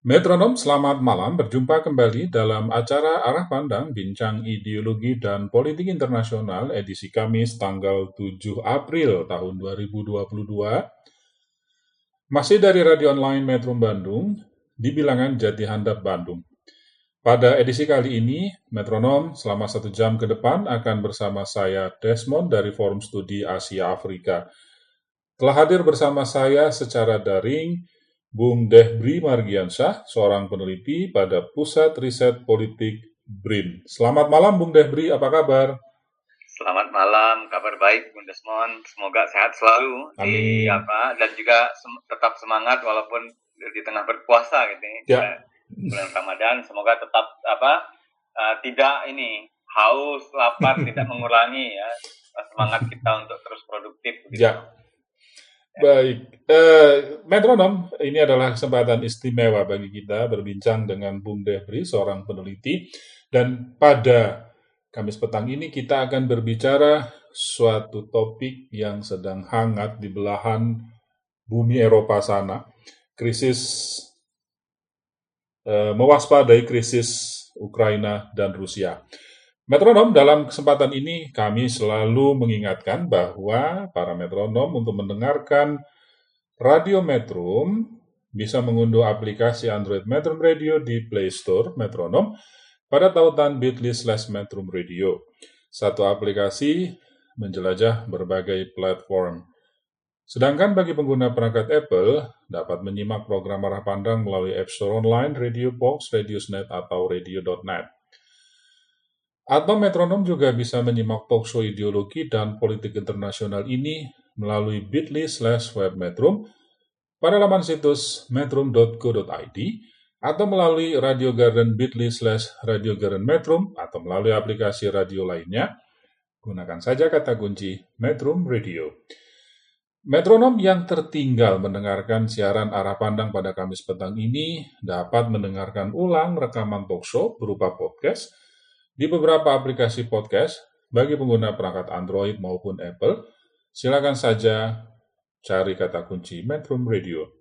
Metronom, selamat malam. Berjumpa kembali dalam acara Arah Pandang Bincang Ideologi dan Politik Internasional edisi Kamis tanggal 7 April tahun 2022. Masih dari radio online Metro Bandung di bilangan Jati Handap Bandung. Pada edisi kali ini, Metronom selama satu jam ke depan akan bersama saya Desmond dari Forum Studi Asia Afrika. Telah hadir bersama saya secara daring Bung Dehbri Margiansyah, seorang peneliti pada Pusat Riset Politik BRIN. Selamat malam Bung Dehbri, apa kabar? Selamat malam, kabar baik Bung Desmond. Semoga sehat selalu di apa dan juga sem- tetap semangat walaupun di tengah berpuasa gitu Ya. Di Bulan Ramadan semoga tetap apa uh, tidak ini haus, lapar tidak mengurangi ya semangat kita untuk terus produktif begitu. Ya. Baik, eh, Metronom, ini adalah kesempatan istimewa bagi kita berbincang dengan Bung Dehbri, seorang peneliti. Dan pada Kamis petang ini kita akan berbicara suatu topik yang sedang hangat di belahan bumi Eropa sana. Krisis, eh, mewaspadai krisis Ukraina dan Rusia. Metronom, dalam kesempatan ini kami selalu mengingatkan bahwa para metronom untuk mendengarkan Radio Metrum bisa mengunduh aplikasi Android Metrum Radio di Play Store Metronom pada tautan bit.ly slash Metrum Radio. Satu aplikasi menjelajah berbagai platform. Sedangkan bagi pengguna perangkat Apple, dapat menyimak program arah pandang melalui App Store Online, Radio Box, Radiosnet, atau Radio.net. Atau metronom juga bisa menyimak talkshow ideologi dan politik internasional ini melalui bit.ly slash webmetrum pada laman situs metrum.co.id atau melalui Radio Garden bit.ly slash Radio Garden Metrum atau melalui aplikasi radio lainnya. Gunakan saja kata kunci Metrum Radio. Metronom yang tertinggal mendengarkan siaran arah pandang pada Kamis petang ini dapat mendengarkan ulang rekaman talkshow berupa podcast di beberapa aplikasi podcast bagi pengguna perangkat Android maupun Apple, silakan saja cari kata kunci Metrum Radio.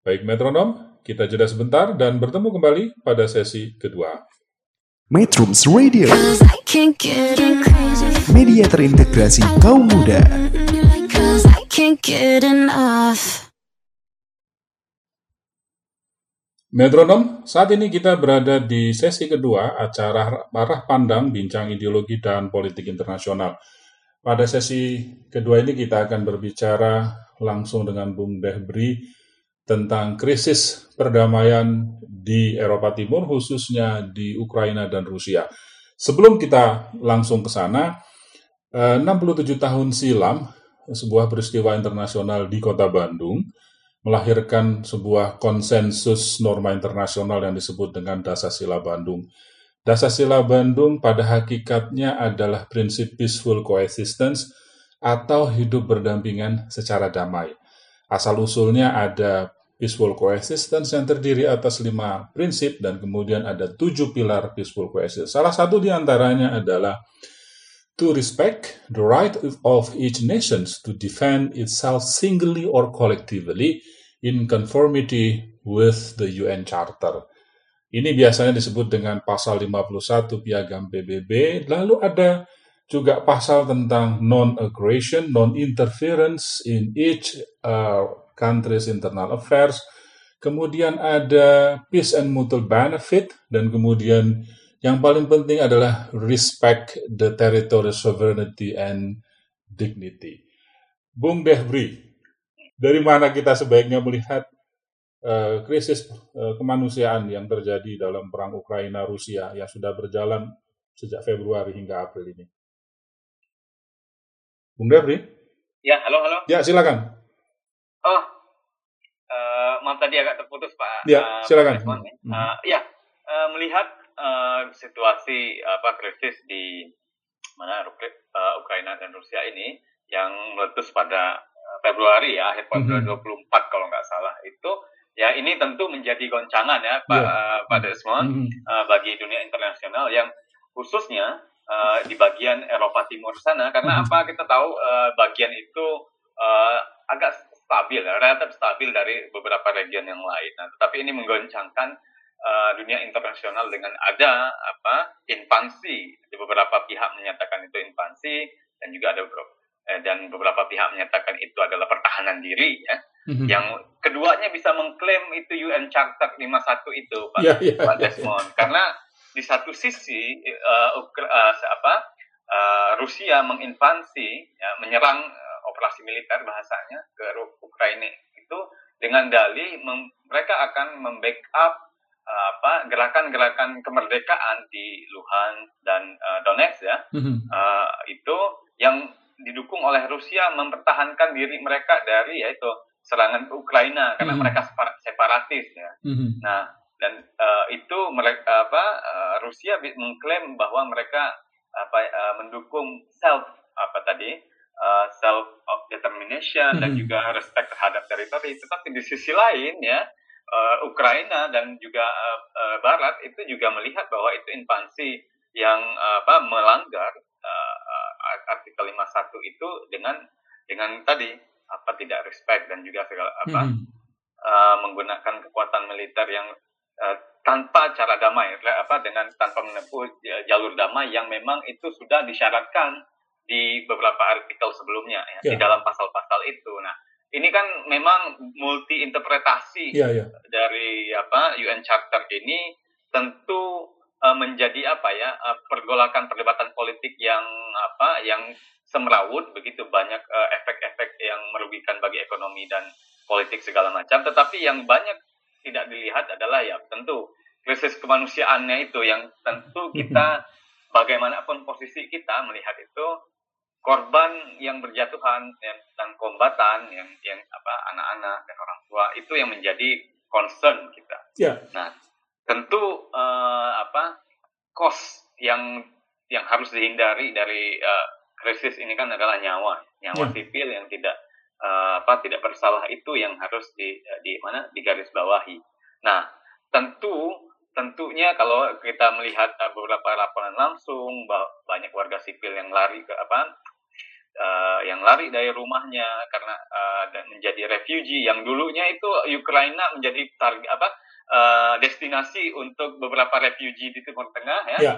Baik metronom, kita jeda sebentar dan bertemu kembali pada sesi kedua. Metrums Radio, media terintegrasi kaum muda. Cause I can't get enough. Metronom, saat ini kita berada di sesi kedua acara Arah Pandang Bincang Ideologi dan Politik Internasional. Pada sesi kedua ini kita akan berbicara langsung dengan Bung Dehbri tentang krisis perdamaian di Eropa Timur, khususnya di Ukraina dan Rusia. Sebelum kita langsung ke sana, eh, 67 tahun silam, sebuah peristiwa internasional di kota Bandung, melahirkan sebuah konsensus norma internasional yang disebut dengan Dasar-Sila Bandung. Dasar-Sila Bandung pada hakikatnya adalah prinsip peaceful coexistence atau hidup berdampingan secara damai. Asal-usulnya ada peaceful coexistence yang terdiri atas lima prinsip dan kemudian ada tujuh pilar peaceful coexistence. Salah satu di antaranya adalah to respect the right of each nation to defend itself singly or collectively in conformity with the UN Charter. Ini biasanya disebut dengan pasal 51 piagam PBB, lalu ada juga pasal tentang non-aggression, non-interference in each uh, country's internal affairs, kemudian ada peace and mutual benefit, dan kemudian yang paling penting adalah respect the territory sovereignty and dignity. Bung Dehbri, dari mana kita sebaiknya melihat eh, krisis eh, kemanusiaan yang terjadi dalam perang Ukraina Rusia yang sudah berjalan sejak Februari hingga April ini? Bung Dehbri? Ya, halo halo. Ya, silakan. Oh, eh, maaf tadi agak terputus Pak. Ya, eh, silakan. Pak ya. Hmm. Eh, ya, uh, melihat uh, situasi apa krisis di mana uh, Ukraina dan Rusia ini yang meletus pada Februari ya akhir Februari mm -hmm. 24 kalau nggak salah itu ya ini tentu menjadi goncangan ya Pak yeah. uh, Pak Desmond mm -hmm. uh, bagi dunia internasional yang khususnya uh, di bagian Eropa Timur sana karena mm -hmm. apa kita tahu uh, bagian itu uh, agak stabil ya, relatif stabil dari beberapa region yang lain. Nah, tetapi ini menggoncangkan uh, dunia internasional dengan ada apa invasi di beberapa pihak menyatakan itu invasi dan juga ada beberapa eh, dan beberapa pihak menyatakan itu adalah pertahanan diri ya. Mm-hmm. Yang keduanya bisa mengklaim itu UN Charter 51 itu Pak, yeah, yeah, Pak Desmond yeah, yeah. karena di satu sisi uh, Ukra uh, apa uh, Rusia menginvasi ya, menyerang uh, operasi militer bahasanya ke Ukraina itu dengan dalih mereka akan membackup apa gerakan-gerakan kemerdekaan di Luhansk dan uh, Donetsk ya mm-hmm. uh, itu yang didukung oleh Rusia mempertahankan diri mereka dari yaitu serangan Ukraina karena mm -hmm. mereka separatis ya. Mm -hmm. Nah, dan uh, itu mereka apa uh, Rusia mengklaim bahwa mereka apa uh, mendukung self apa tadi uh, self determination mm -hmm. dan juga respect terhadap teritori. Tetapi di sisi lain ya uh, Ukraina dan juga uh, uh, Barat itu juga melihat bahwa itu invasi yang uh, apa melanggar artikel 51 itu dengan dengan tadi apa tidak respect dan juga segala apa mm -hmm. uh, menggunakan kekuatan militer yang uh, tanpa cara damai apa dengan tanpa menempuh jalur damai yang memang itu sudah disyaratkan di beberapa artikel sebelumnya ya, yeah. di dalam pasal-pasal itu. Nah, ini kan memang multi interpretasi yeah, yeah. dari apa UN Charter ini tentu uh, menjadi apa ya uh, pergolakan perdebatan politik yang apa yang semrawut begitu banyak uh, efek-efek yang merugikan bagi ekonomi dan politik segala macam tetapi yang banyak tidak dilihat adalah ya tentu krisis kemanusiaannya itu yang tentu kita bagaimanapun posisi kita melihat itu korban yang berjatuhan yang, dan kombatan yang yang apa anak-anak dan orang tua itu yang menjadi concern kita. Yeah. Nah, tentu uh, apa cost yang yang harus dihindari dari uh, krisis ini kan adalah nyawa nyawa yeah. sipil yang tidak uh, apa tidak bersalah itu yang harus di di mana digaris bawahi. Nah tentu tentunya kalau kita melihat beberapa laporan langsung banyak warga sipil yang lari ke apa uh, yang lari dari rumahnya karena uh, dan menjadi refugee yang dulunya itu Ukraina menjadi target apa uh, destinasi untuk beberapa refugee di Timur Tengah ya, ya.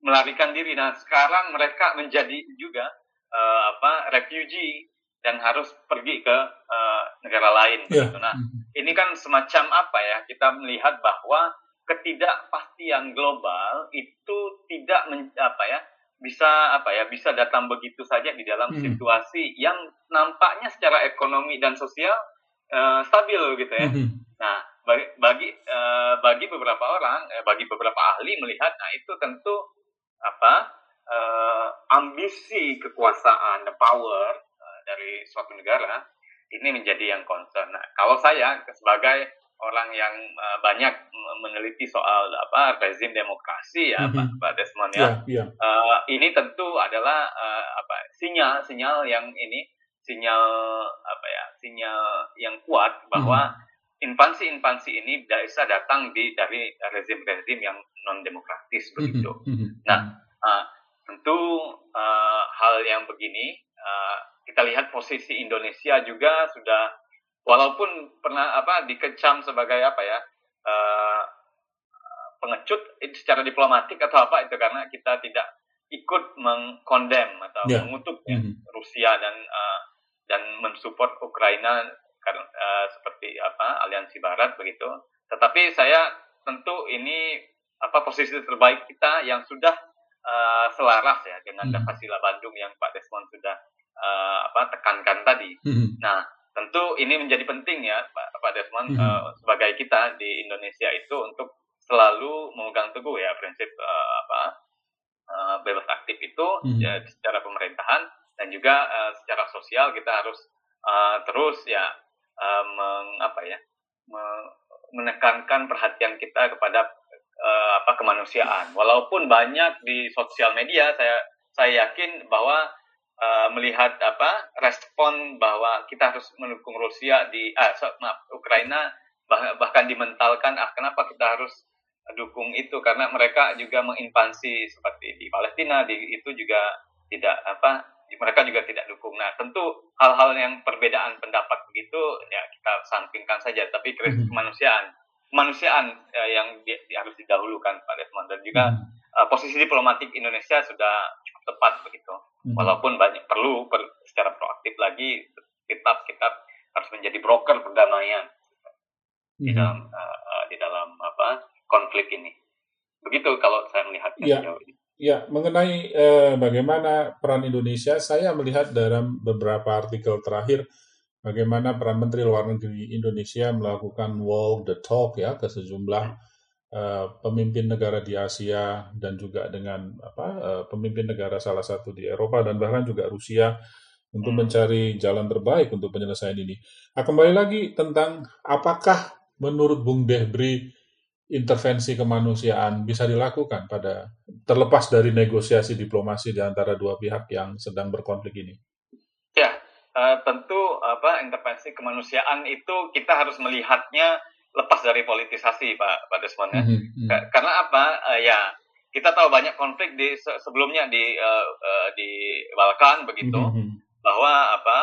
melarikan diri. Nah sekarang mereka menjadi juga uh, apa refugee dan harus pergi ke uh, negara lain. Ya. Gitu. Nah hmm. ini kan semacam apa ya kita melihat bahwa ketidakpastian global itu tidak men, apa ya bisa apa ya bisa datang begitu saja di dalam hmm. situasi yang nampaknya secara ekonomi dan sosial uh, stabil gitu ya. Hmm. Nah bagi bagi, uh, bagi beberapa orang, eh, bagi beberapa ahli melihat, nah itu tentu apa uh, ambisi kekuasaan, the power uh, dari suatu negara ini menjadi yang concern. Nah, kalau saya sebagai orang yang uh, banyak meneliti soal apa rezim demokrasi ya mm-hmm. Pak, Pak Desmond ya, yeah, yeah. Uh, ini tentu adalah uh, apa sinyal sinyal yang ini sinyal apa ya sinyal yang kuat bahwa mm-hmm invasi-invasi ini bisa datang di dari rezim-rezim yang non demokratis mhm, begitu. Mm-hmm. Nah, uh, tentu uh, hal yang begini uh, kita lihat posisi Indonesia juga sudah walaupun pernah apa dikecam sebagai apa ya uh, pengecut secara diplomatik atau apa itu karena kita tidak ikut mengkondem atau yeah. mengutuk mm-hmm. Rusia dan uh, dan mensupport Ukraina karena uh, seperti apa aliansi barat begitu tetapi saya tentu ini apa posisi terbaik kita yang sudah uh, selaras ya dengan hmm. Pancasila Bandung yang Pak Desmond sudah uh, apa tekankan tadi hmm. nah tentu ini menjadi penting ya Pak, Pak Desmond hmm. uh, sebagai kita di Indonesia itu untuk selalu memegang teguh ya prinsip uh, apa uh, bebas aktif itu hmm. ya, secara pemerintahan dan juga uh, secara sosial kita harus uh, terus ya uh, meng, ya me, menekankan perhatian kita kepada eh, apa kemanusiaan. Walaupun banyak di sosial media saya saya yakin bahwa eh, melihat apa respon bahwa kita harus mendukung Rusia di ah so- maaf Ukraina bah- bahkan dimentalkan ah kenapa kita harus dukung itu karena mereka juga menginvasi seperti di Palestina di itu juga tidak apa mereka juga tidak dukung. Nah tentu hal-hal yang perbedaan pendapat begitu ya kita sampingkan saja tapi krisis Mhm. kemanusiaan kemanusiaan eh, yang di- di- harus didahulukan Pak Desmond dan juga eh, posisi diplomatik Indonesia sudah cukup tepat begitu Mhm. walaupun banyak perlu per- secara proaktif lagi tetap kita harus menjadi broker perdamaian di dalam eh, di dalam apa konflik ini begitu kalau saya melihatnya Iya. sejauh ini. Ya, mengenai eh, bagaimana peran Indonesia, saya melihat dalam beberapa artikel terakhir bagaimana peran Menteri Luar Negeri Indonesia melakukan walk the talk ya ke sejumlah eh, pemimpin negara di Asia dan juga dengan apa eh, pemimpin negara salah satu di Eropa dan bahkan juga Rusia untuk Hmm. mencari jalan terbaik untuk penyelesaian ini. Nah, kembali lagi tentang apakah menurut Bung Debri intervensi kemanusiaan bisa dilakukan pada terlepas dari negosiasi diplomasi di antara dua pihak yang sedang berkonflik ini. Ya, eh, tentu apa intervensi kemanusiaan itu kita harus melihatnya lepas dari politisasi Pak Pak Desmond ya. Mhm. Ka- Karena apa? Eh, ya kita tahu banyak konflik di se- sebelumnya di eh, eh, di Balkan begitu Mhm, bahwa apa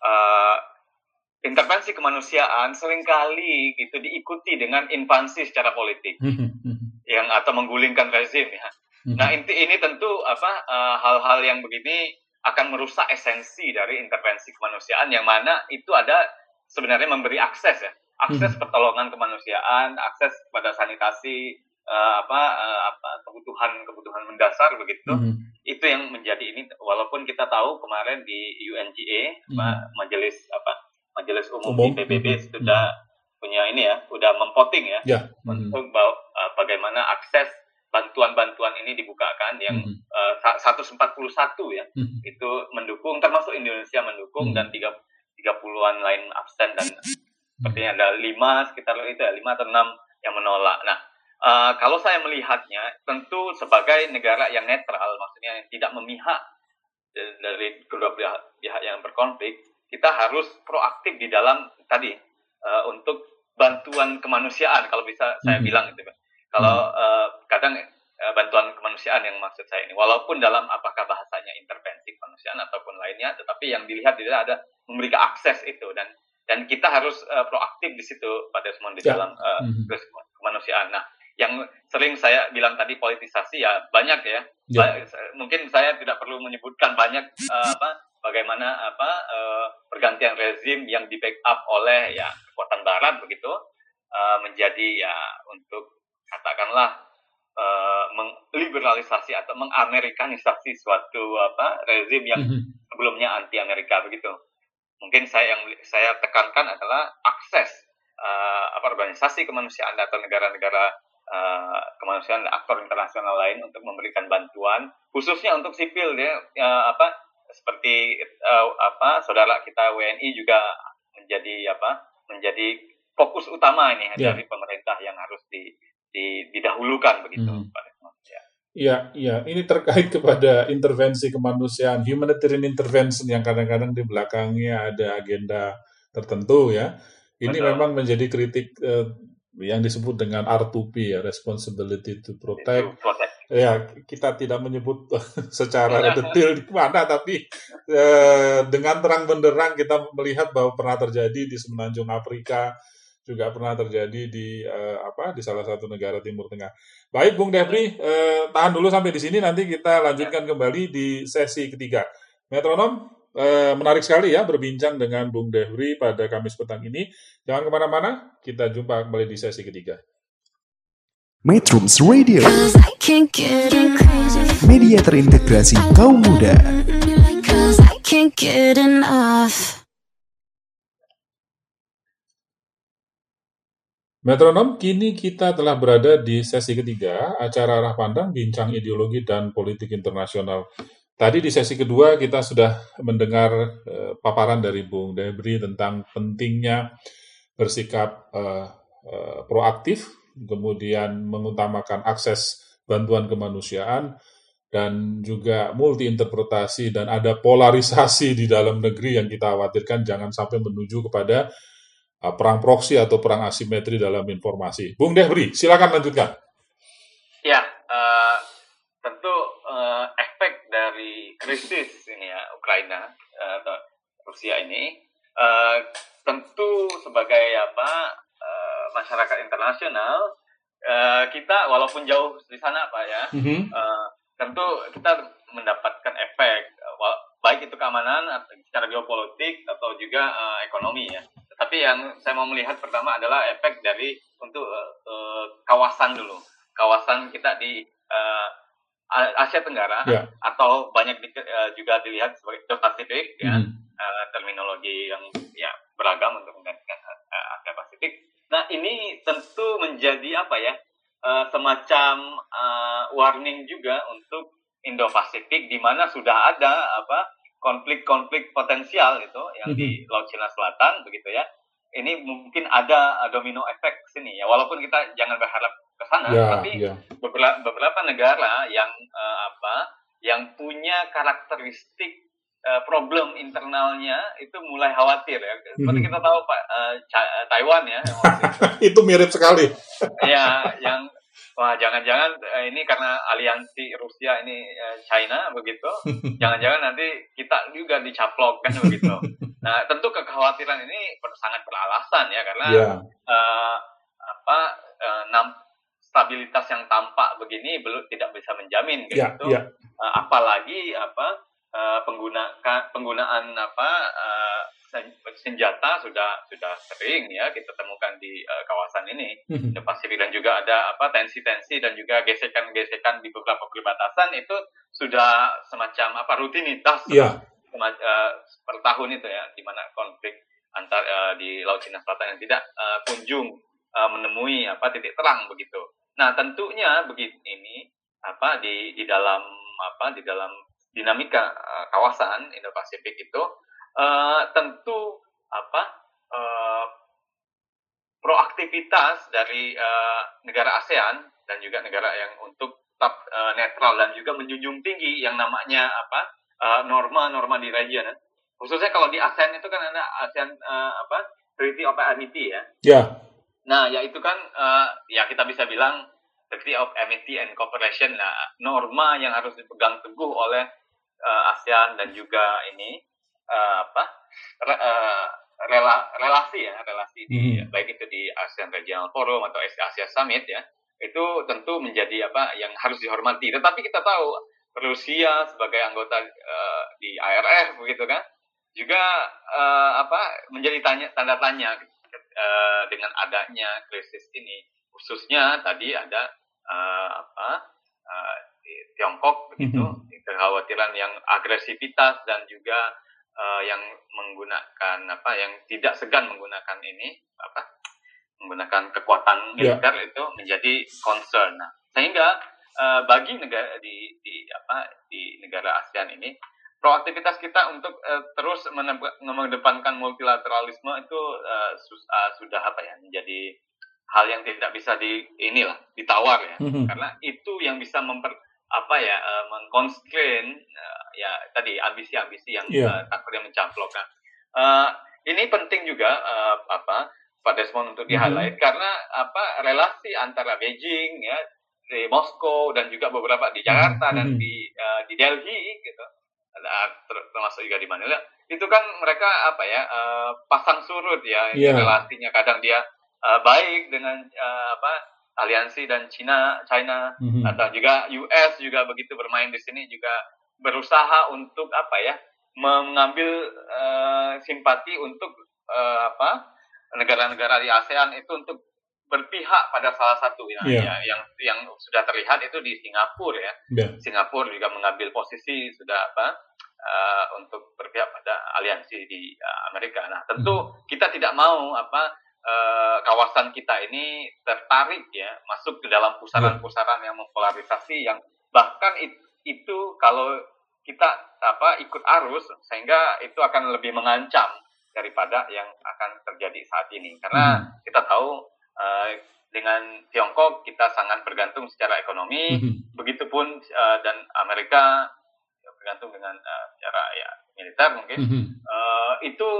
eh, intervensi kemanusiaan sering kali gitu diikuti dengan invasi secara politik. Yang atau menggulingkan rezim ya. mhm. Nah inti ini tentu apa eh, hal-hal yang begini akan merusak esensi dari intervensi kemanusiaan yang mana itu ada sebenarnya memberi akses ya. Akses pertolongan kemanusiaan akses pada sanitasi eh, apa eh, apa kebutuhan kebutuhan mendasar begitu. Mhm, itu yang menjadi ini walaupun kita tahu kemarin di UNGA apa, majelis apa majelis umum, Umum, di PBB mhm, sudah punya ini ya sudah mempoting ya. Ya. mhm, untuk bahwa, uh, bagaimana akses bantuan-bantuan ini dibukakan yang mhm, uh, sa- 141 ya. Mhm, itu mendukung termasuk Indonesia mendukung Hmm. dan tiga tiga puluhan lain absen dan sepertinya ada lima sekitar itu ya lima atau enam yang menolak. Nah uh, kalau saya melihatnya tentu sebagai negara yang netral maksudnya yang tidak memihak da- dari kedua pihak, pihak yang berkonflik kita harus proaktif di dalam tadi uh, untuk bantuan kemanusiaan kalau bisa saya Mhm. bilang gitu kan. Kalau uh, kadang uh, bantuan kemanusiaan yang maksud saya ini walaupun dalam apakah bahasanya intervensi kemanusiaan ataupun lainnya tetapi yang dilihat tidak ada memberikan akses itu dan dan kita harus uh, proaktif di situ pada semua di Ya. dalam uh, mhm. krisis kemanusiaan. Nah, yang sering saya bilang tadi politisasi ya banyak ya. Ba- Mungkin saya tidak perlu menyebutkan banyak uh, apa bagaimana apa uh, pergantian rezim yang di backup oleh ya kekuatan barat begitu uh, menjadi ya untuk katakanlah uh, mengliberalisasi atau mengamerikanisasi suatu apa rezim yang Mhm, sebelumnya anti Amerika begitu. Mungkin saya yang saya tekankan adalah akses uh, apa organisasi kemanusiaan atau negara-negara uh, kemanusiaan aktor internasional lain untuk memberikan bantuan khususnya untuk sipil ya ya, apa seperti uh, apa saudara kita WNI juga menjadi apa menjadi fokus utama ini Ya. dari pemerintah yang harus di, di didahulukan begitu Hmm. Pak Desmond. Ya. Ya, ya, ini terkait kepada intervensi kemanusiaan, humanitarian intervention yang kadang-kadang di belakangnya ada agenda tertentu ya. Ini Betul. memang menjadi kritik eh, yang disebut dengan R2P ya, responsibility to protect. Itu proses. Ya, kita tidak menyebut secara Iya. detail di mana, tapi eh, dengan terang benderang kita melihat bahwa pernah terjadi di semenanjung Afrika, juga pernah terjadi di eh, apa di salah satu negara Timur Tengah. Baik, Bung Debri, eh, tahan dulu sampai di sini. Nanti kita lanjutkan kembali di sesi ketiga. Metronom, eh, menarik sekali ya berbincang dengan Bung Debri pada Kamis petang ini. Jangan ke mana-mana, kita jumpa kembali di sesi ketiga. Metrums Radio, media terintegrasi kaum muda. Metronom, kini kita telah berada di sesi ketiga, acara arah pandang, bincang ideologi dan politik internasional. Tadi di sesi kedua kita sudah mendengar eh, paparan dari Bung Debri tentang pentingnya bersikap eh, eh, proaktif kemudian mengutamakan akses bantuan kemanusiaan, dan juga multi interpretasi dan ada polarisasi di dalam negeri yang kita khawatirkan jangan sampai menuju kepada uh, perang proksi atau perang asimetri dalam informasi. Bung Debri, silakan lanjutkan. Ya, uh, tentu uh, efek dari krisis ini ya Ukraina uh, atau Rusia ini uh, tentu sebagai apa masyarakat internasional uh, kita walaupun jauh di sana pak ya. Mm -hmm. uh, tentu kita mendapatkan efek baik itu keamanan secara geopolitik atau juga uh, ekonomi ya. Tapi yang saya mau melihat pertama adalah efek dari untuk uh, kawasan dulu, kawasan kita di uh, Asia Tenggara yeah. atau banyak di, uh, juga dilihat sebagai Pasifik ya, mm. uh, terminologi yang ya beragam untuk menggantikan uh, Asia Pasifik. Nah ini tentu menjadi apa ya? uh, semacam uh, warning juga untuk Indo-Pasifik di mana sudah ada apa konflik-konflik potensial itu yang di mhm. Laut Cina Selatan begitu ya. Ini mungkin ada domino efek sini ya. Walaupun kita jangan berharap ke sana, yeah, tapi yeah. beberapa beberapa negara yang uh, apa yang punya karakteristik uh, problem internalnya itu mulai khawatir ya. Seperti mhm. kita tahu Pak uh, Taiwan ya. itu mirip sekali. Jangan-jangan uh, ini karena aliansi Rusia ini uh, China begitu. Jangan-jangan nanti kita juga dicaplok kan begitu. Nah, tentu kekhawatiran ini sangat beralasan ya karena yeah. Uh, apa nam, stabilitas yang tampak begini belum tidak bisa menjamin iya, gitu. Yeah, yeah. Uh, apalagi apa uh, penggunaan penggunaan apa uh, senjata sudah sudah sering ya kita temukan di uh, kawasan ini mm-hmm. di Pasifik dan juga ada apa tensi-tensi dan juga gesekan-gesekan di beberapa perbatasan itu sudah semacam apa rutinitas yeah. uh, per tahun itu ya di mana konflik antar uh, di Laut Cina Selatan yang tidak uh, kunjung uh, menemui apa titik terang begitu. Nah tentunya begini ini apa di di dalam apa di dalam dinamika uh, kawasan Indo-Pasifik itu uh, tentu apa uh, proaktivitas dari uh, negara ASEAN dan juga negara yang untuk tetap uh, netral dan juga menjunjung tinggi yang namanya apa norma-norma uh, di region khususnya kalau di ASEAN itu kan ada ASEAN uh, apa Treaty of Amity ya. Ya. Yeah. Nah, ya itu kan uh, ya kita bisa bilang Treaty of Amity and Cooperation nah norma yang harus dipegang teguh oleh uh, ASEAN dan juga ini uh, apa re, uh, rela, relasi ya relasi di hmm. baik itu di ASEAN Regional Forum atau Asia Summit ya itu tentu menjadi apa yang harus dihormati. Tetapi kita tahu Rusia sebagai anggota uh, di IRF begitu kan juga uh, apa menjadi tanya, tanda tanya uh, dengan adanya krisis ini khususnya tadi ada uh, apa uh, Tiongkok begitu mm-hmm. kekhawatiran yang agresivitas dan juga uh, yang menggunakan apa yang tidak segan menggunakan ini apa menggunakan kekuatan ya. militer yeah. itu menjadi concern. Nah, sehingga uh, bagi negara di, di apa di negara ASEAN ini proaktivitas kita untuk uh, terus mengedepankan multilateralisme itu uh, sus, uh, sudah apa ya menjadi hal yang tidak bisa di inilah ditawar ya mm -hmm. karena itu yang bisa memper apa ya uh, mengkonstrain uh, ya tadi ambisi-ambisi yang yeah. uh, takutnya mencaplokkan. Uh, ini penting juga uh, apa Pak Desmond untuk di highlight mm-hmm. karena apa relasi antara Beijing ya di Moskow dan juga beberapa di Jakarta mm-hmm. dan di uh, di Delhi gitu termasuk juga di Manila itu kan mereka apa ya uh, pasang surut ya yeah. relasinya kadang dia uh, baik dengan uh, apa aliansi dan Cina, China mm-hmm. atau juga US juga begitu bermain di sini juga berusaha untuk apa ya mengambil uh, simpati untuk uh, apa negara-negara di ASEAN itu untuk berpihak pada salah satu ya, yeah. ya yang yang sudah terlihat itu di Singapura ya. Yeah. Singapura juga mengambil posisi sudah apa uh, untuk berpihak pada aliansi di uh, Amerika. Nah, tentu mm-hmm. kita tidak mau apa uh, kawasan kita ini tertarik ya masuk ke dalam pusaran-pusaran yang mempolarisasi yang bahkan it, itu kalau kita apa ikut arus sehingga itu akan lebih mengancam daripada yang akan terjadi saat ini karena hmm. kita tahu uh, dengan Tiongkok kita sangat bergantung secara ekonomi, Mhm. begitupun eh, dan Amerika bergantung dengan eh, secara ya militer mungkin Mhm. Eh, itu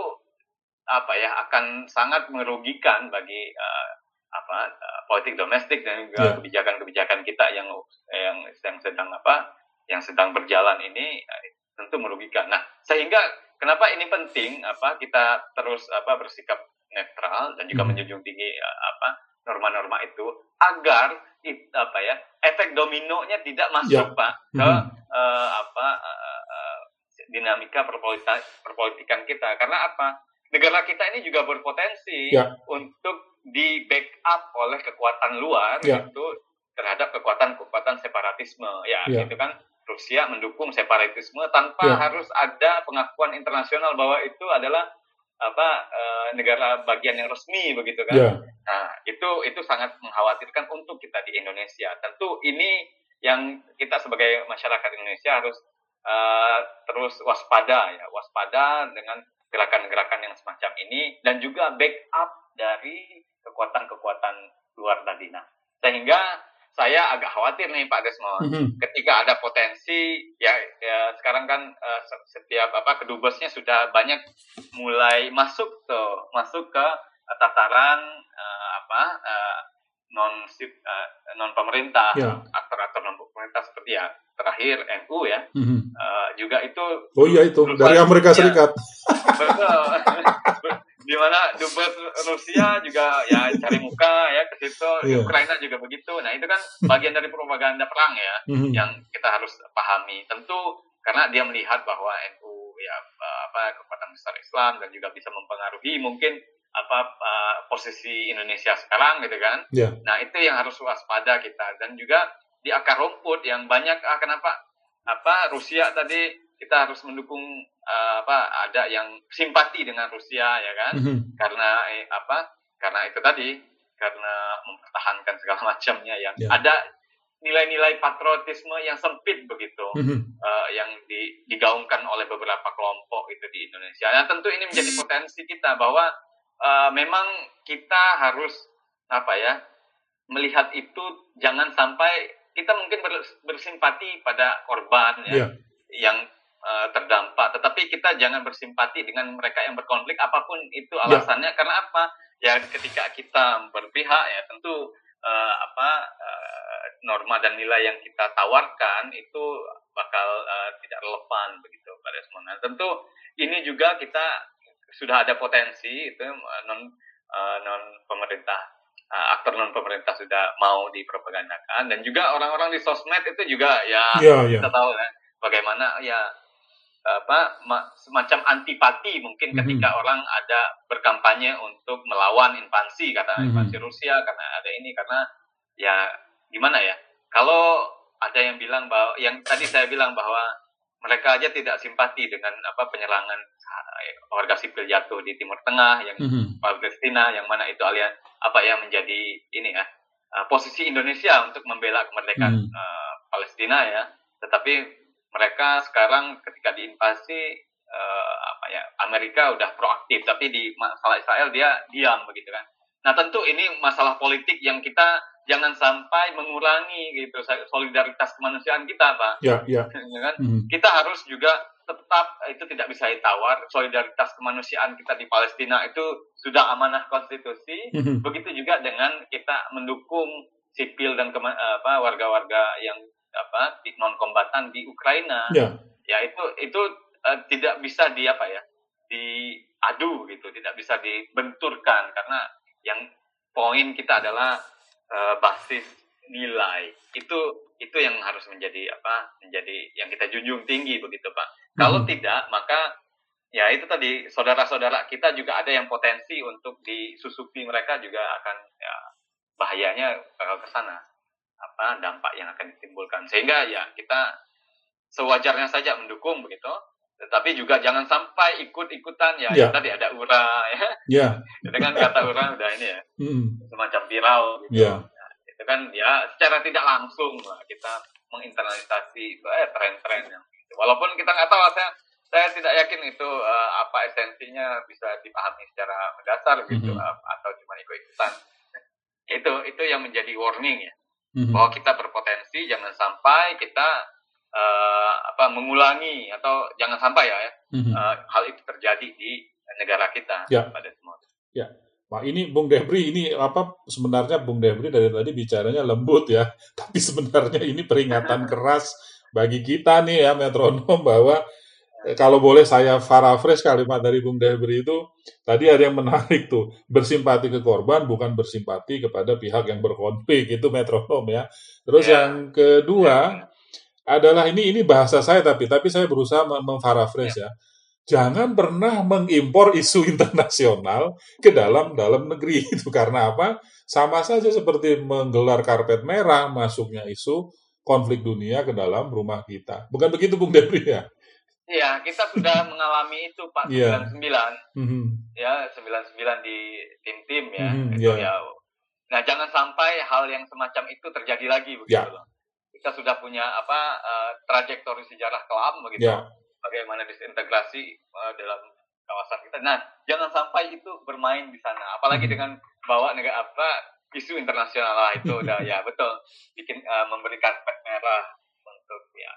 apa ya akan sangat merugikan bagi eh, apa eh, politik domestik dan juga Ya. kebijakan-kebijakan kita yang yang yang sedang apa yang sedang berjalan ini eh, tentu merugikan. Nah, sehingga kenapa ini penting apa kita terus apa bersikap netral dan juga Mhm. menjunjung tinggi apa norma-norma itu agar it- apa ya efek dominonya tidak masuk Ya. Pak ke Mhm. eh, apa eh, eh, dinamika perpolitikan kita karena apa negara kita ini juga berpotensi Ya. untuk di backup oleh kekuatan luar Ya. itu terhadap kekuatan-kekuatan separatisme ya Ya. itu kan Rusia mendukung separatisme tanpa Ya. harus ada pengakuan internasional bahwa itu adalah apa eh, negara bagian yang resmi begitu kan Ya. Nah, itu itu sangat mengkhawatirkan untuk kita di Indonesia. Tentu ini yang kita sebagai masyarakat Indonesia harus eh, terus waspada ya, waspada dengan gerakan-gerakan yang semacam ini dan juga backup dari kekuatan-kekuatan luar tadi. Nah, sehingga saya agak khawatir nih Pak Desmond Mhm. ketika ada potensi ya, ya sekarang kan se- setiap apa kedubesnya sudah banyak mulai masuk tuh masuk ke eh, tataran eh, apa eh, non eh, non pemerintah Ya. aktor-aktor non pemerintah seperti ya terakhir NU ya Mhm. eh, juga itu Oh iya itu dari Amerika Ya. Serikat. betul di mana dubes Rusia juga ya cari muka ya ke situ Iya. Ukraina juga begitu nah itu kan bagian dari propaganda perang ya Mhm. yang kita harus pahami tentu karena dia melihat bahwa NU ya apa kekuatan besar Islam dan juga bisa mempengaruhi mungkin apa eh, posisi Indonesia sekarang gitu kan Ya. nah itu yang harus waspada kita dan juga di akar rumput yang banyak ah, kenapa apa Rusia tadi kita harus mendukung eh, apa ada yang simpati dengan Rusia ya kan Mhm. karena eh, apa karena itu tadi karena mempertahankan segala macamnya yang Ya. ada nilai-nilai patriotisme yang sempit begitu Mhm. eh, yang di- digaungkan oleh beberapa kelompok itu di Indonesia. Nah tentu ini menjadi potensi kita bahwa eh, memang kita harus apa ya melihat itu jangan sampai kita mungkin ber- bersimpati pada korban ya Ya. yang eh, terdampak, tetapi kita jangan bersimpati dengan mereka yang berkonflik apa pun itu Ya. alasannya karena apa? Ya ketika kita berpihak ya tentu eh, apa eh, norma dan nilai yang kita tawarkan itu bakal eh, tidak relevan begitu pada semuanya. Tentu ini juga kita sudah ada potensi itu non eh, non pemerintah eh, aktor non pemerintah sudah mau dipropagandakan dan juga orang-orang di sosmed itu juga ya Ya, ya. kita tahu kan bagaimana ya apa ma- semacam antipati mungkin Mhm. ketika orang ada berkampanye untuk melawan invasi kata Mhm. invasi Rusia karena ada ini karena ya gimana ya kalau ada yang bilang bahwa yang tadi saya bilang bahwa mereka aja tidak simpati dengan apa penyerangan eh, warga sipil jatuh di Timur Tengah yang Mhm. Palestina yang mana itu alian apa ya menjadi ini ya uh, posisi Indonesia untuk membela kemerdekaan Hmm. uh, Palestina ya tetapi mereka sekarang ketika diinvasi uh, apa ya Amerika udah proaktif tapi di masalah Israel dia diam begitu kan nah tentu ini masalah politik yang kita jangan sampai mengurangi gitu solidaritas kemanusiaan kita pak Ya, ya. Ya kan Mhm. kita harus juga tetap itu tidak bisa ditawar. Solidaritas kemanusiaan kita di Palestina itu sudah amanah konstitusi. Mhm. begitu juga dengan kita mendukung sipil dan kema- apa warga-warga yang apa non kombatan di Ukraina. Ya. ya itu itu eh, tidak bisa di apa ya diadu gitu. Tidak bisa dibenturkan karena yang poin kita adalah eh, basis nilai. Itu itu yang harus menjadi apa menjadi yang kita junjung tinggi begitu pak kalau Mhm. tidak maka ya itu tadi saudara-saudara kita juga ada yang potensi untuk disusupi mereka juga akan ya bahayanya bakal ke sana apa dampak yang akan ditimbulkan sehingga ya kita sewajarnya saja mendukung begitu tetapi juga jangan sampai ikut-ikutan ya, Ya. tadi ada ura ya Ya. dengan kata ura udah ini ya Mhm. semacam viral gitu Ya. Itu kan ya secara tidak langsung lah kita menginternalisasi eh, tren-tren yang gitu. walaupun kita nggak tahu saya saya tidak yakin itu eh, apa esensinya bisa dipahami secara mendasar gitu Mhm. eh, atau cuma ikut-ikutan itu itu yang menjadi warning ya Mhm. bahwa kita berpotensi jangan sampai kita eh, apa mengulangi atau jangan sampai ya Mhm. eh, hal itu terjadi di negara kita Ya. pada semua. Wah ini Bung Debri ini apa sebenarnya Bung Debri dari tadi bicaranya lembut ya, tapi sebenarnya ini peringatan keras bagi kita nih ya metronom bahwa eh, kalau boleh saya paraphrase kalimat dari Bung Debri itu tadi ada yang menarik tuh bersimpati ke korban bukan bersimpati kepada pihak yang berkonflik itu metronom ya. Terus Ya. yang kedua adalah ini ini bahasa saya tapi tapi saya berusaha mem- memparaphrase ya. Jangan pernah mengimpor isu internasional ke dalam dalam negeri itu karena apa? Sama saja seperti menggelar karpet merah masuknya isu konflik dunia ke dalam rumah kita. Bukan begitu Bung Depri ya? Iya, kita sudah mengalami itu Pak Iya. 99 Mhm. ya 99 di tim-tim ya. Mhm, itu iya. ya. Nah, jangan sampai hal yang semacam itu terjadi lagi begitu loh. Kita sudah punya apa eh, trajektori sejarah kelam begitu. Ya. Bagaimana disintegrasi eh, dalam kawasan kita. Nah, jangan sampai itu bermain di sana. Apalagi Mhm. dengan bawa negara apa isu internasional lah itu udah ya betul bikin eh, memberi karpet merah untuk ya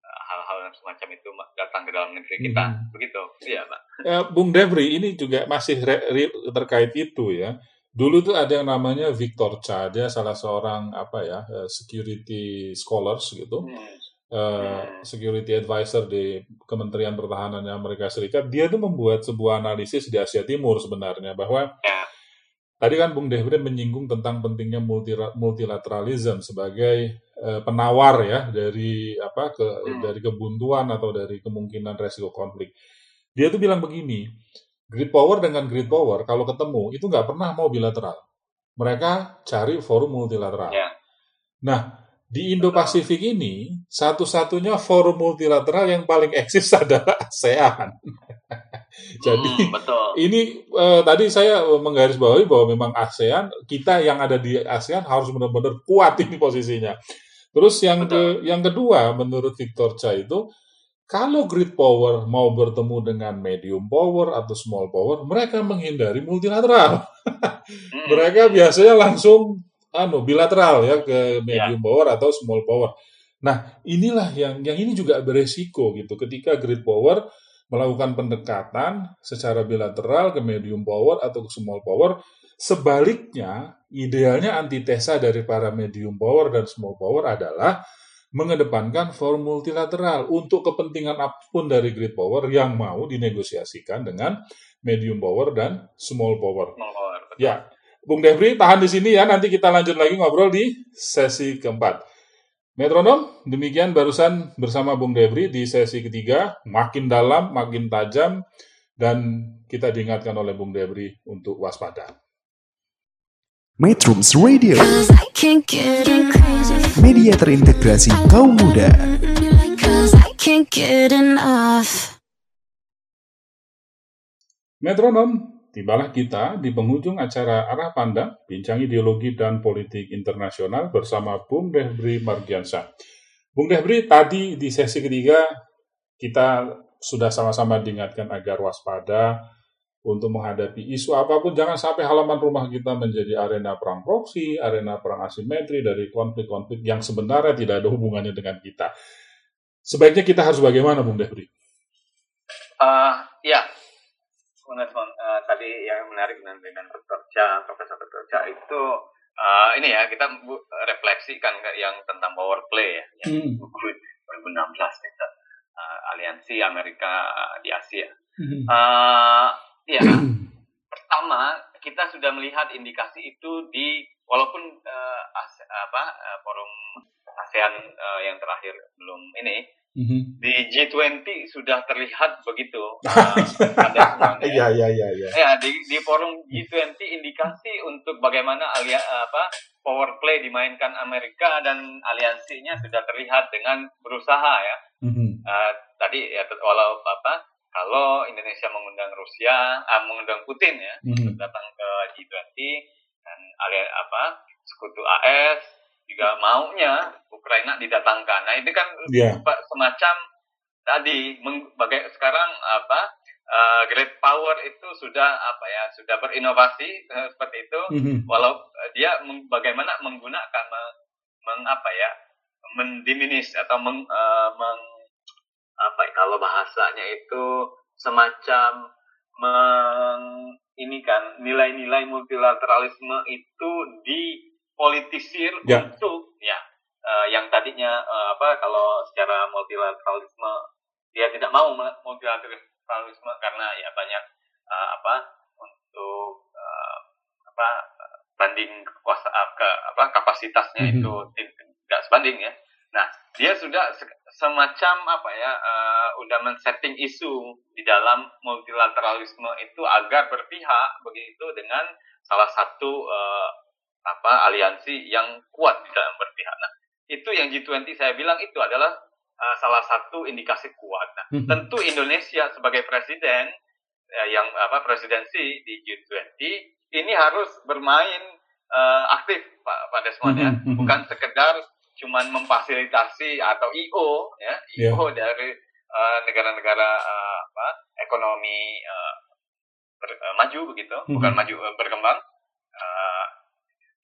eh, hal-hal yang semacam itu datang ke dalam negeri kita. Mhm. Begitu. Iya, Pak. Eh, Bung Devri ini juga masih re- re- terkait itu ya. Dulu tuh ada yang namanya Victor Cha, dia salah seorang apa ya security scholars gitu. Hmm. Eh, security advisor di Kementerian Pertahanan Amerika Serikat, dia tuh membuat sebuah analisis di Asia Timur sebenarnya bahwa Ya. tadi kan Bung Devri menyinggung tentang pentingnya multilateralism sebagai eh, penawar ya dari apa ke Hmm. dari kebuntuan atau dari kemungkinan resiko konflik. Dia tuh bilang begini, great power dengan great power kalau ketemu itu nggak pernah mau bilateral. Mereka cari forum multilateral. Ya. Nah, di Indo-Pasifik ini, satu-satunya forum multilateral yang paling eksis adalah ASEAN. Jadi, Hmm, betul. ini eh, tadi saya menggarisbawahi bahwa memang ASEAN, kita yang ada di ASEAN harus benar-benar kuat ini posisinya. Terus yang ke yang kedua, menurut Victor Cha itu, kalau great power mau bertemu dengan medium power atau small power, mereka menghindari multilateral. Hmm. mereka biasanya langsung anu bilateral ya ke medium power atau small power. Nah, inilah yang yang ini juga beresiko gitu ketika great power melakukan pendekatan secara bilateral ke medium power atau ke small power. Sebaliknya, idealnya antitesa dari para medium power dan small power adalah mengedepankan forum multilateral untuk kepentingan apa pun dari great power yang mau dinegosiasikan dengan medium power dan small power. Molor, betul. Ya, Bung Debri tahan di sini ya. Nanti kita lanjut lagi ngobrol di sesi keempat. Metronom, demikian barusan bersama Bung Debri di sesi ketiga. Makin dalam, makin tajam, dan kita diingatkan oleh Bung Debri untuk waspada. Metrums Radio, media terintegrasi kaum muda. Metronom, tibalah kita di penghujung acara Arah Pandang, Bincang Ideologi dan Politik Internasional bersama Bung Debri Margiansa. Bung Debri, tadi di sesi ketiga kita sudah sama-sama diingatkan agar waspada untuk menghadapi isu apa pun. Jangan sampai halaman rumah kita menjadi arena perang proksi, arena perang asimetri dari konflik-konflik yang sebenarnya tidak ada hubungannya dengan kita. Sebaiknya kita harus bagaimana, Bung Debri? Eh, ya, teman-teman eh, tadi yang menarik dengan dengan Dr. Cha, Profesor. Cha itu eh, ini ya kita refleksikan yang tentang power play ya, yang buku 2016 itu eh, aliansi Amerika di Asia. Eh, ya, pertama kita sudah melihat indikasi itu di walaupun eh, ASE- apa eh, forum ASEAN eh, yang terakhir belum ini di G20 sudah terlihat begitu uh, semuanya. Iya, iya, iya, iya. ya di, di forum G20 indikasi untuk bagaimana alia, apa power play dimainkan Amerika dan aliansinya sudah terlihat dengan berusaha ya Mhm. Uh, tadi ya walau apa kalau Indonesia mengundang Rusia ah, mengundang Putin ya Mhm. datang ke G20 dan alia apa sekutu AS juga maunya Ukraina didatangkan. Nah itu kan Iya. Pak, semacam tadi bagai sekarang apa uh, great power itu sudah apa ya sudah berinovasi uh, seperti itu Mhm. walau uh, dia meng- bagaimana menggunakan meng, meng- apa ya mendiminis atau meng, uh, meng- apa ya, kalau bahasanya itu semacam meng ini kan nilai-nilai multilateralisme itu dipolitisir Ya. untuk ya uh, yang tadinya uh, apa kalau secara multilateralisme dia tidak mau multilateralisme karena ya banyak uh, apa untuk uh, apa banding kekuasaan ke apa kapasitasnya Mhm. itu ti- tidak sebanding ya. Nah, dia sudah se- semacam apa ya uh, udah men-setting isu di dalam multilateralisme itu agar berpihak begitu dengan salah satu uh, apa aliansi yang kuat di dalam berpihak. Nah, itu yang G20 saya bilang itu adalah uh, salah satu indikasi kuat. Nah, Mhm. tentu Indonesia sebagai presiden eh, yang apa presidensi di G20 ini harus bermain eh, aktif Pak Pak Desmond ya, Mhm, mhm. bukan sekedar cuman memfasilitasi atau IO ya. IO dari eh, negara-negara eh, apa ekonomi eh, ber- eh, maju begitu, bukan maju eh, berkembang. Eh,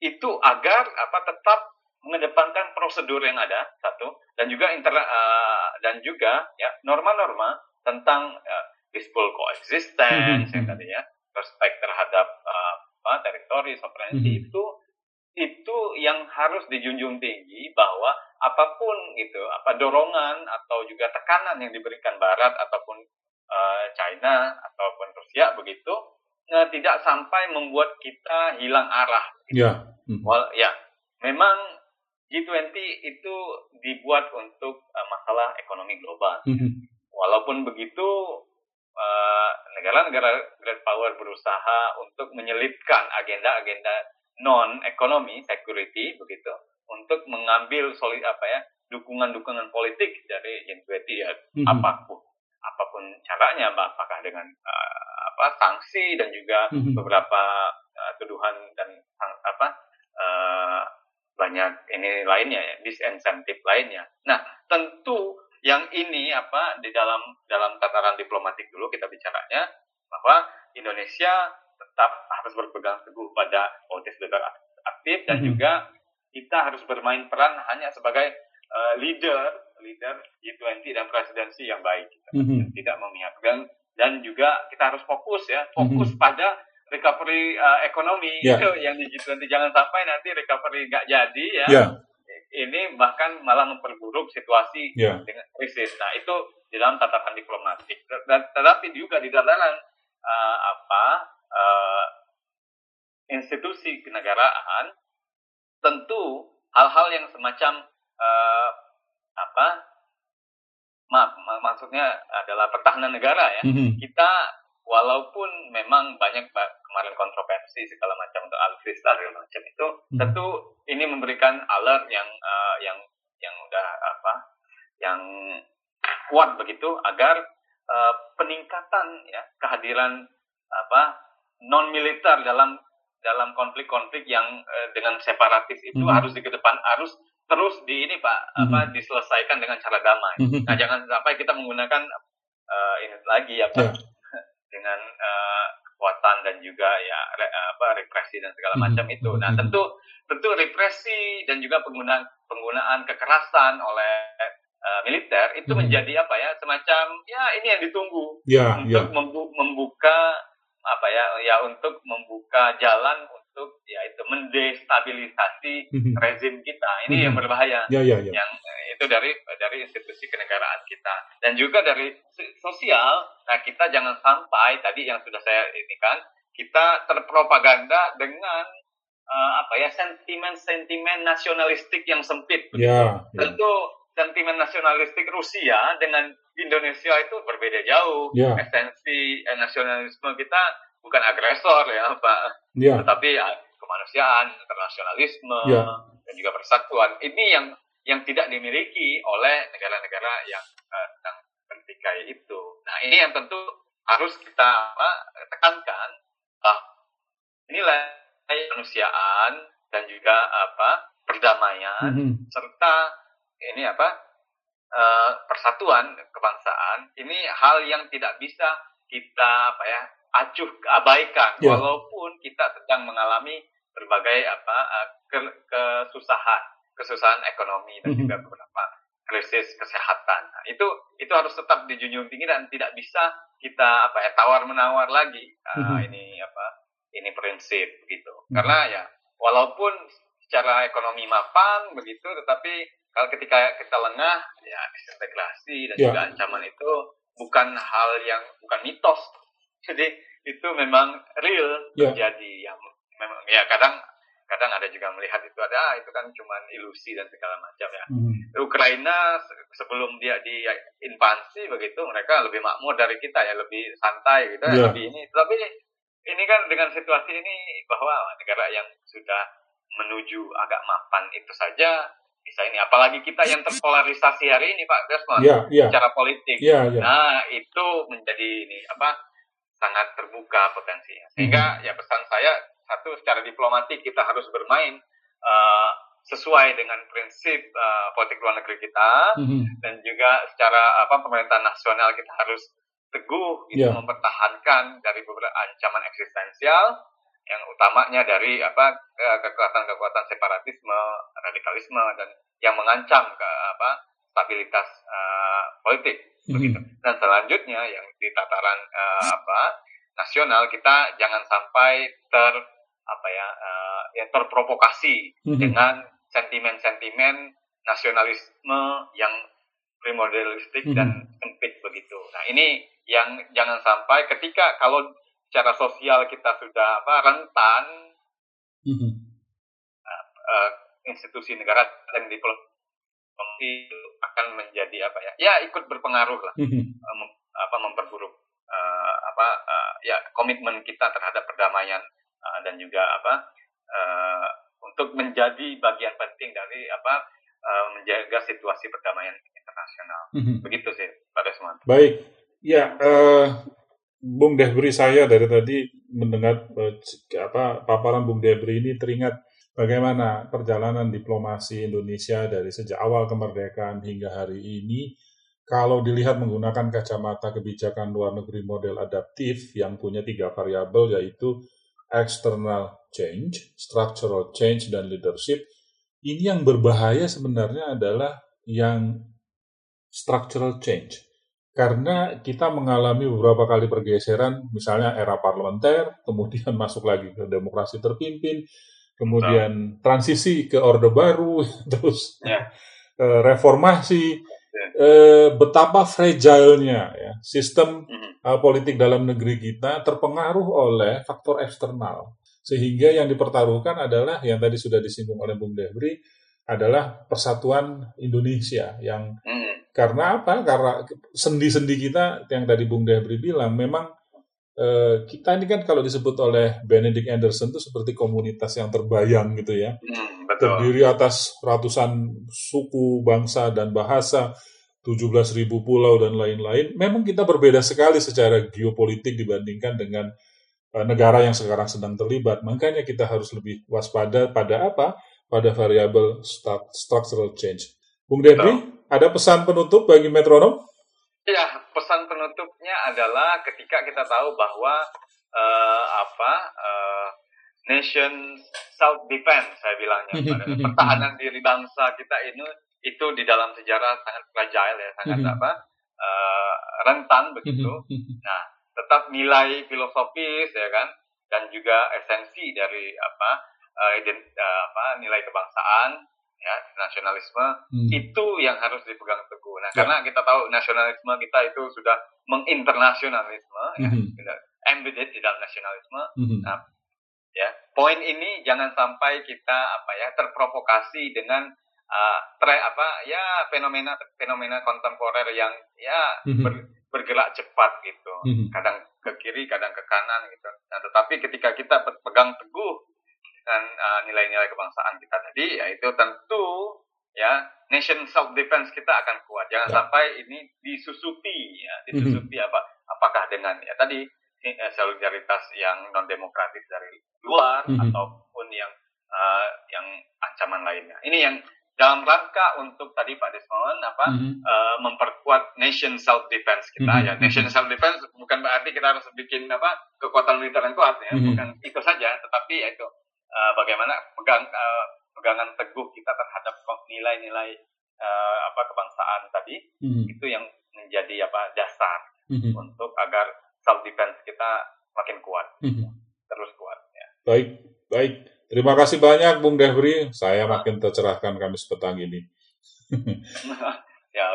itu agar apa tetap mengedepankan prosedur yang ada satu dan juga inter eh, dan juga ya norma-norma tentang eh, peaceful coexistence yang tadi ya respect terhadap eh, apa teritori sovereignty Mhm. itu itu yang harus dijunjung tinggi bahwa apa pun gitu apa dorongan atau juga tekanan yang diberikan Barat ataupun eh, China ataupun Rusia begitu eh, tidak sampai membuat kita hilang arah Ya. Mhm. Wal, ya, memang G20 itu dibuat untuk uh, masalah ekonomi global. Mhm. Walaupun begitu, uh, negara-negara great power berusaha untuk menyelipkan agenda-agenda non ekonomi security begitu untuk mengambil solid apa ya dukungan-dukungan politik dari G20 ya Mhm. apa pun apa pun caranya apakah dengan uh, apa sanksi dan juga Mhm. beberapa uh, tuduhan dan apa uh, banyak ini lainnya ya disinsentif lainnya. Nah tentu yang ini apa di dalam dalam tataran diplomatik dulu kita bicaranya bahwa Indonesia tetap harus berpegang teguh pada politik legal aktif dan Mhm. juga kita harus bermain peran hanya sebagai uh, leader leader G20 dan presidensi yang baik Mhm. tidak memihak dan dan juga kita harus fokus ya fokus pada recovery uh, ekonomi. Itu yang di G20 jangan sampai nanti recovery nggak jadi ya. Ya. ini bahkan malah memperburuk situasi Ya. dengan krisis. Nah itu di dalam tataran diplomatik. Dan tetapi juga di tataran uh, apa uh, institusi kenegaraan tentu hal-hal yang semacam uh, apa mak- maksudnya adalah pertahanan negara ya Mhm. kita walaupun memang banyak ba- kemarin kontroversi segala macam untuk alutsista segala macam itu Hmm. tentu ini memberikan alert yang eh, yang yang udah apa yang kuat begitu agar eh, peningkatan ya kehadiran apa non militer dalam dalam konflik-konflik yang eh, dengan separatis itu Mhm. harus dikedepan harus terus di ini pak apa diselesaikan dengan cara damai Mhm. Nah, jangan sampai kita menggunakan eh, ini lagi apa Ya. dengan eh, kekuatan dan juga ya re- apa represi dan segala Mhm. macam itu. Nah, Mhm. tentu tentu represi dan juga penggunaan penggunaan kekerasan oleh eh, militer itu Mhm. menjadi apa ya semacam ya ini yang ditunggu. Ya. untuk membu- membuka apa ya ya untuk membuka jalan untuk ya itu mendestabilisasi Mhm. rezim kita. Ini yang Mhm. berbahaya Ya. Ya. Ya. yang eh, itu dari dari institusi kenegaraan kita dan juga dari si- sosial nah kita jangan sampai tadi yang sudah saya ini kan kita terpropaganda dengan eh, apa ya sentimen-sentimen nasionalistik yang sempit Ya. Ya. tentu sentimen nasionalistik Rusia dengan Indonesia itu berbeda jauh Ya. esensi eh, nasionalisme kita bukan agresor ya Pak Ya. tetapi ya, kemanusiaan, internasionalisme, Ya. dan juga persatuan. Ini yang yang tidak dimiliki oleh negara-negara yang eh, sedang bertikai itu. Nah, ini yang tentu harus kita apa, tekankan. Ah, nilai kemanusiaan dan juga apa perdamaian Mhm. serta ini apa eh, persatuan kebangsaan ini hal yang tidak bisa kita apa ya acuh abaikan Ya. walaupun kita sedang mengalami berbagai apa uh, ke- kesusahan kesusahan ekonomi dan Mhm. juga beberapa krisis kesehatan Nah, itu itu harus tetap dijunjung tinggi dan tidak bisa kita apa ya tawar menawar lagi uh, Mhm. ini apa ini prinsip gitu Mhm. karena ya walaupun secara ekonomi mapan begitu tetapi kalau ketika kita lengah ya disintegrasi dan Ya. juga ancaman itu bukan hal yang bukan mitos jadi itu memang real Ya. terjadi yang memang ya kadang kadang ada juga melihat itu ada ah, itu kan cuma ilusi dan segala macam ya Mhm. Ukraina se- sebelum dia diinvasi begitu mereka lebih makmur dari kita ya lebih santai gitu ya, Ya. lebih ini tapi ini kan dengan situasi ini bahwa negara yang sudah menuju agak mapan itu saja bisa ini. Apalagi kita yang terpolarisasi hari ini Pak Desmond. Ya, ya, secara politik. Ya, ya. nah itu menjadi ini apa sangat terbuka potensinya. Sehingga ya pesan saya satu secara diplomatik kita harus bermain eh, sesuai dengan prinsip eh, politik luar negeri kita. Mhm. dan juga secara apa pemerintahan nasional kita harus teguh gitu Ya. mempertahankan dari beberapa ancaman eksistensial yang utamanya dari apa kekuatan-kekuatan separatisme, radikalisme dan yang mengancam ke apa stabilitas eh, politik begitu. Mhm. Dan selanjutnya yang di tataran eh, apa nasional kita jangan sampai ter apa ya eh, yang terprovokasi Mhm. dengan sentimen-sentimen nasionalisme yang primordialistik Mhm. dan sempit begitu. Nah ini yang jangan sampai ketika kalau secara sosial kita sudah apa rentan Mhm. eh, institusi negara dan diplomasi akan menjadi apa ya ya ikut berpengaruh lah Mhm. eh, mem- apa memperburuk eh, apa eh, ya komitmen kita terhadap perdamaian eh, dan juga apa eh, untuk menjadi bagian penting dari apa eh, menjaga situasi perdamaian internasional Mhm. begitu sih Pak Desmond. Baik, ya, eh, Bung Debri saya dari tadi mendengar eh, apa paparan Bung Debri ini teringat bagaimana perjalanan diplomasi Indonesia dari sejak awal kemerdekaan hingga hari ini. Kalau dilihat menggunakan kacamata kebijakan luar negeri model adaptif yang punya tiga variabel yaitu external change, structural change, dan leadership. Ini yang berbahaya sebenarnya adalah yang structural change karena kita mengalami beberapa kali pergeseran, misalnya era parlementer, kemudian masuk lagi ke demokrasi terpimpin, kemudian transisi ke orde baru, terus Ya. eh, reformasi, Ya. eh, betapa fragile-nya ya, sistem eh, politik dalam negeri kita terpengaruh oleh faktor eksternal. Sehingga yang dipertaruhkan adalah yang tadi sudah disinggung oleh Bung Debri adalah persatuan Indonesia yang Mhm. karena apa? Karena sendi-sendi kita yang tadi Bung Debri bilang memang eh, kita ini kan kalau disebut oleh Benedict Anderson itu seperti komunitas yang terbayang gitu ya Mhm, betul. terdiri atas ratusan suku, bangsa, dan bahasa, 17.000 pulau, dan lain-lain. Memang kita berbeda sekali secara geopolitik dibandingkan dengan eh, negara yang sekarang sedang terlibat. Makanya kita harus lebih waspada pada apa? Pada variabel stru- structural change. Bung Debri, ada pesan penutup bagi metronom? Ya, pesan penutupnya adalah ketika kita tahu bahwa eh, apa eh, nation self defense saya bilangnya pertahanan diri bangsa kita ini itu di dalam sejarah sangat fragile ya, sangat Mhm. apa eh, rentan begitu. Nah, tetap nilai filosofis ya kan dan juga esensi dari apa ident- eh, apa nilai kebangsaan ya nasionalisme Hmm. itu yang harus dipegang teguh. Nah, Ya. karena kita tahu nasionalisme kita itu sudah menginternasionalisme, ya, Mhm. sudah embedded di dalam nasionalisme. Mhm. Nah, ya, poin ini jangan sampai kita apa ya terprovokasi dengan uh, tre apa ya fenomena fenomena kontemporer yang ya Mhm. ber- bergerak cepat gitu. Mhm. Kadang ke kiri, kadang ke kanan gitu. Nah, tetapi ketika kita pe- pegang teguh dengan uh, nilai-nilai kebangsaan kita tadi, ya itu tentu ya nation self defense kita akan kuat. Jangan Ya. sampai ini disusupi ya, disusupi apa apakah dengan ya tadi eh, solidaritas yang non demokratis dari luar Mhm. ataupun yang uh, yang ancaman lainnya. Ini yang dalam rangka untuk tadi Pak Desmond apa Mhm. eh, memperkuat nation self defense kita Mhm. ya nation self defense bukan berarti kita harus bikin apa kekuatan militer yang kuat ya Mhm. bukan itu saja tetapi ya itu eh, bagaimana pegang eh, pegangan teguh kita terhadap nilai-nilai eh, apa kebangsaan tadi Mhm. itu yang menjadi apa dasar Mhm. untuk agar self defense kita makin kuat Mhm. terus kuat ya Baik, baik. Terima kasih banyak Bung Debri. Saya makin tercerahkan Kamis petang ini. ya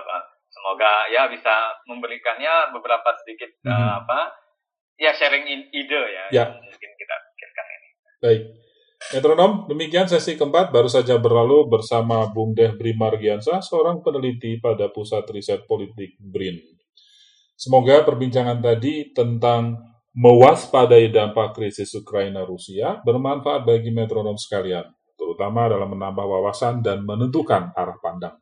semoga ya bisa memberikannya beberapa sedikit eh, Mhm. apa ya sharing in- ide ya, Ya. yang mungkin kita pikirkan ini Baik. Metronom, demikian sesi keempat baru saja berlalu bersama Bung Debri Margiansa, seorang peneliti pada Pusat Riset Politik BRIN. Semoga perbincangan tadi tentang mewaspadai dampak krisis Ukraina-Rusia bermanfaat bagi metronom sekalian, terutama dalam menambah wawasan dan menentukan arah pandang.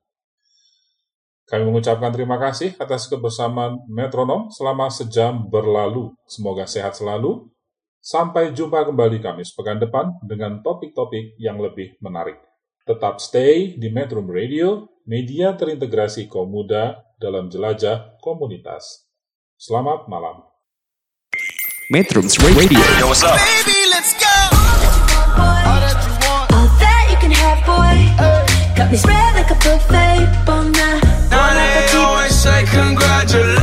Kami mengucapkan terima kasih atas kebersamaan metronom selama sejam berlalu. Semoga sehat selalu, Sampai jumpa kembali Kamis pekan depan dengan topik-topik yang lebih menarik. Tetap stay di Metro Radio, media terintegrasi kaum muda dalam jelajah komunitas. Selamat malam. Metrums Radio All that you can have, boy. Got me spread like a buffet, bon. Now they always say congratulations.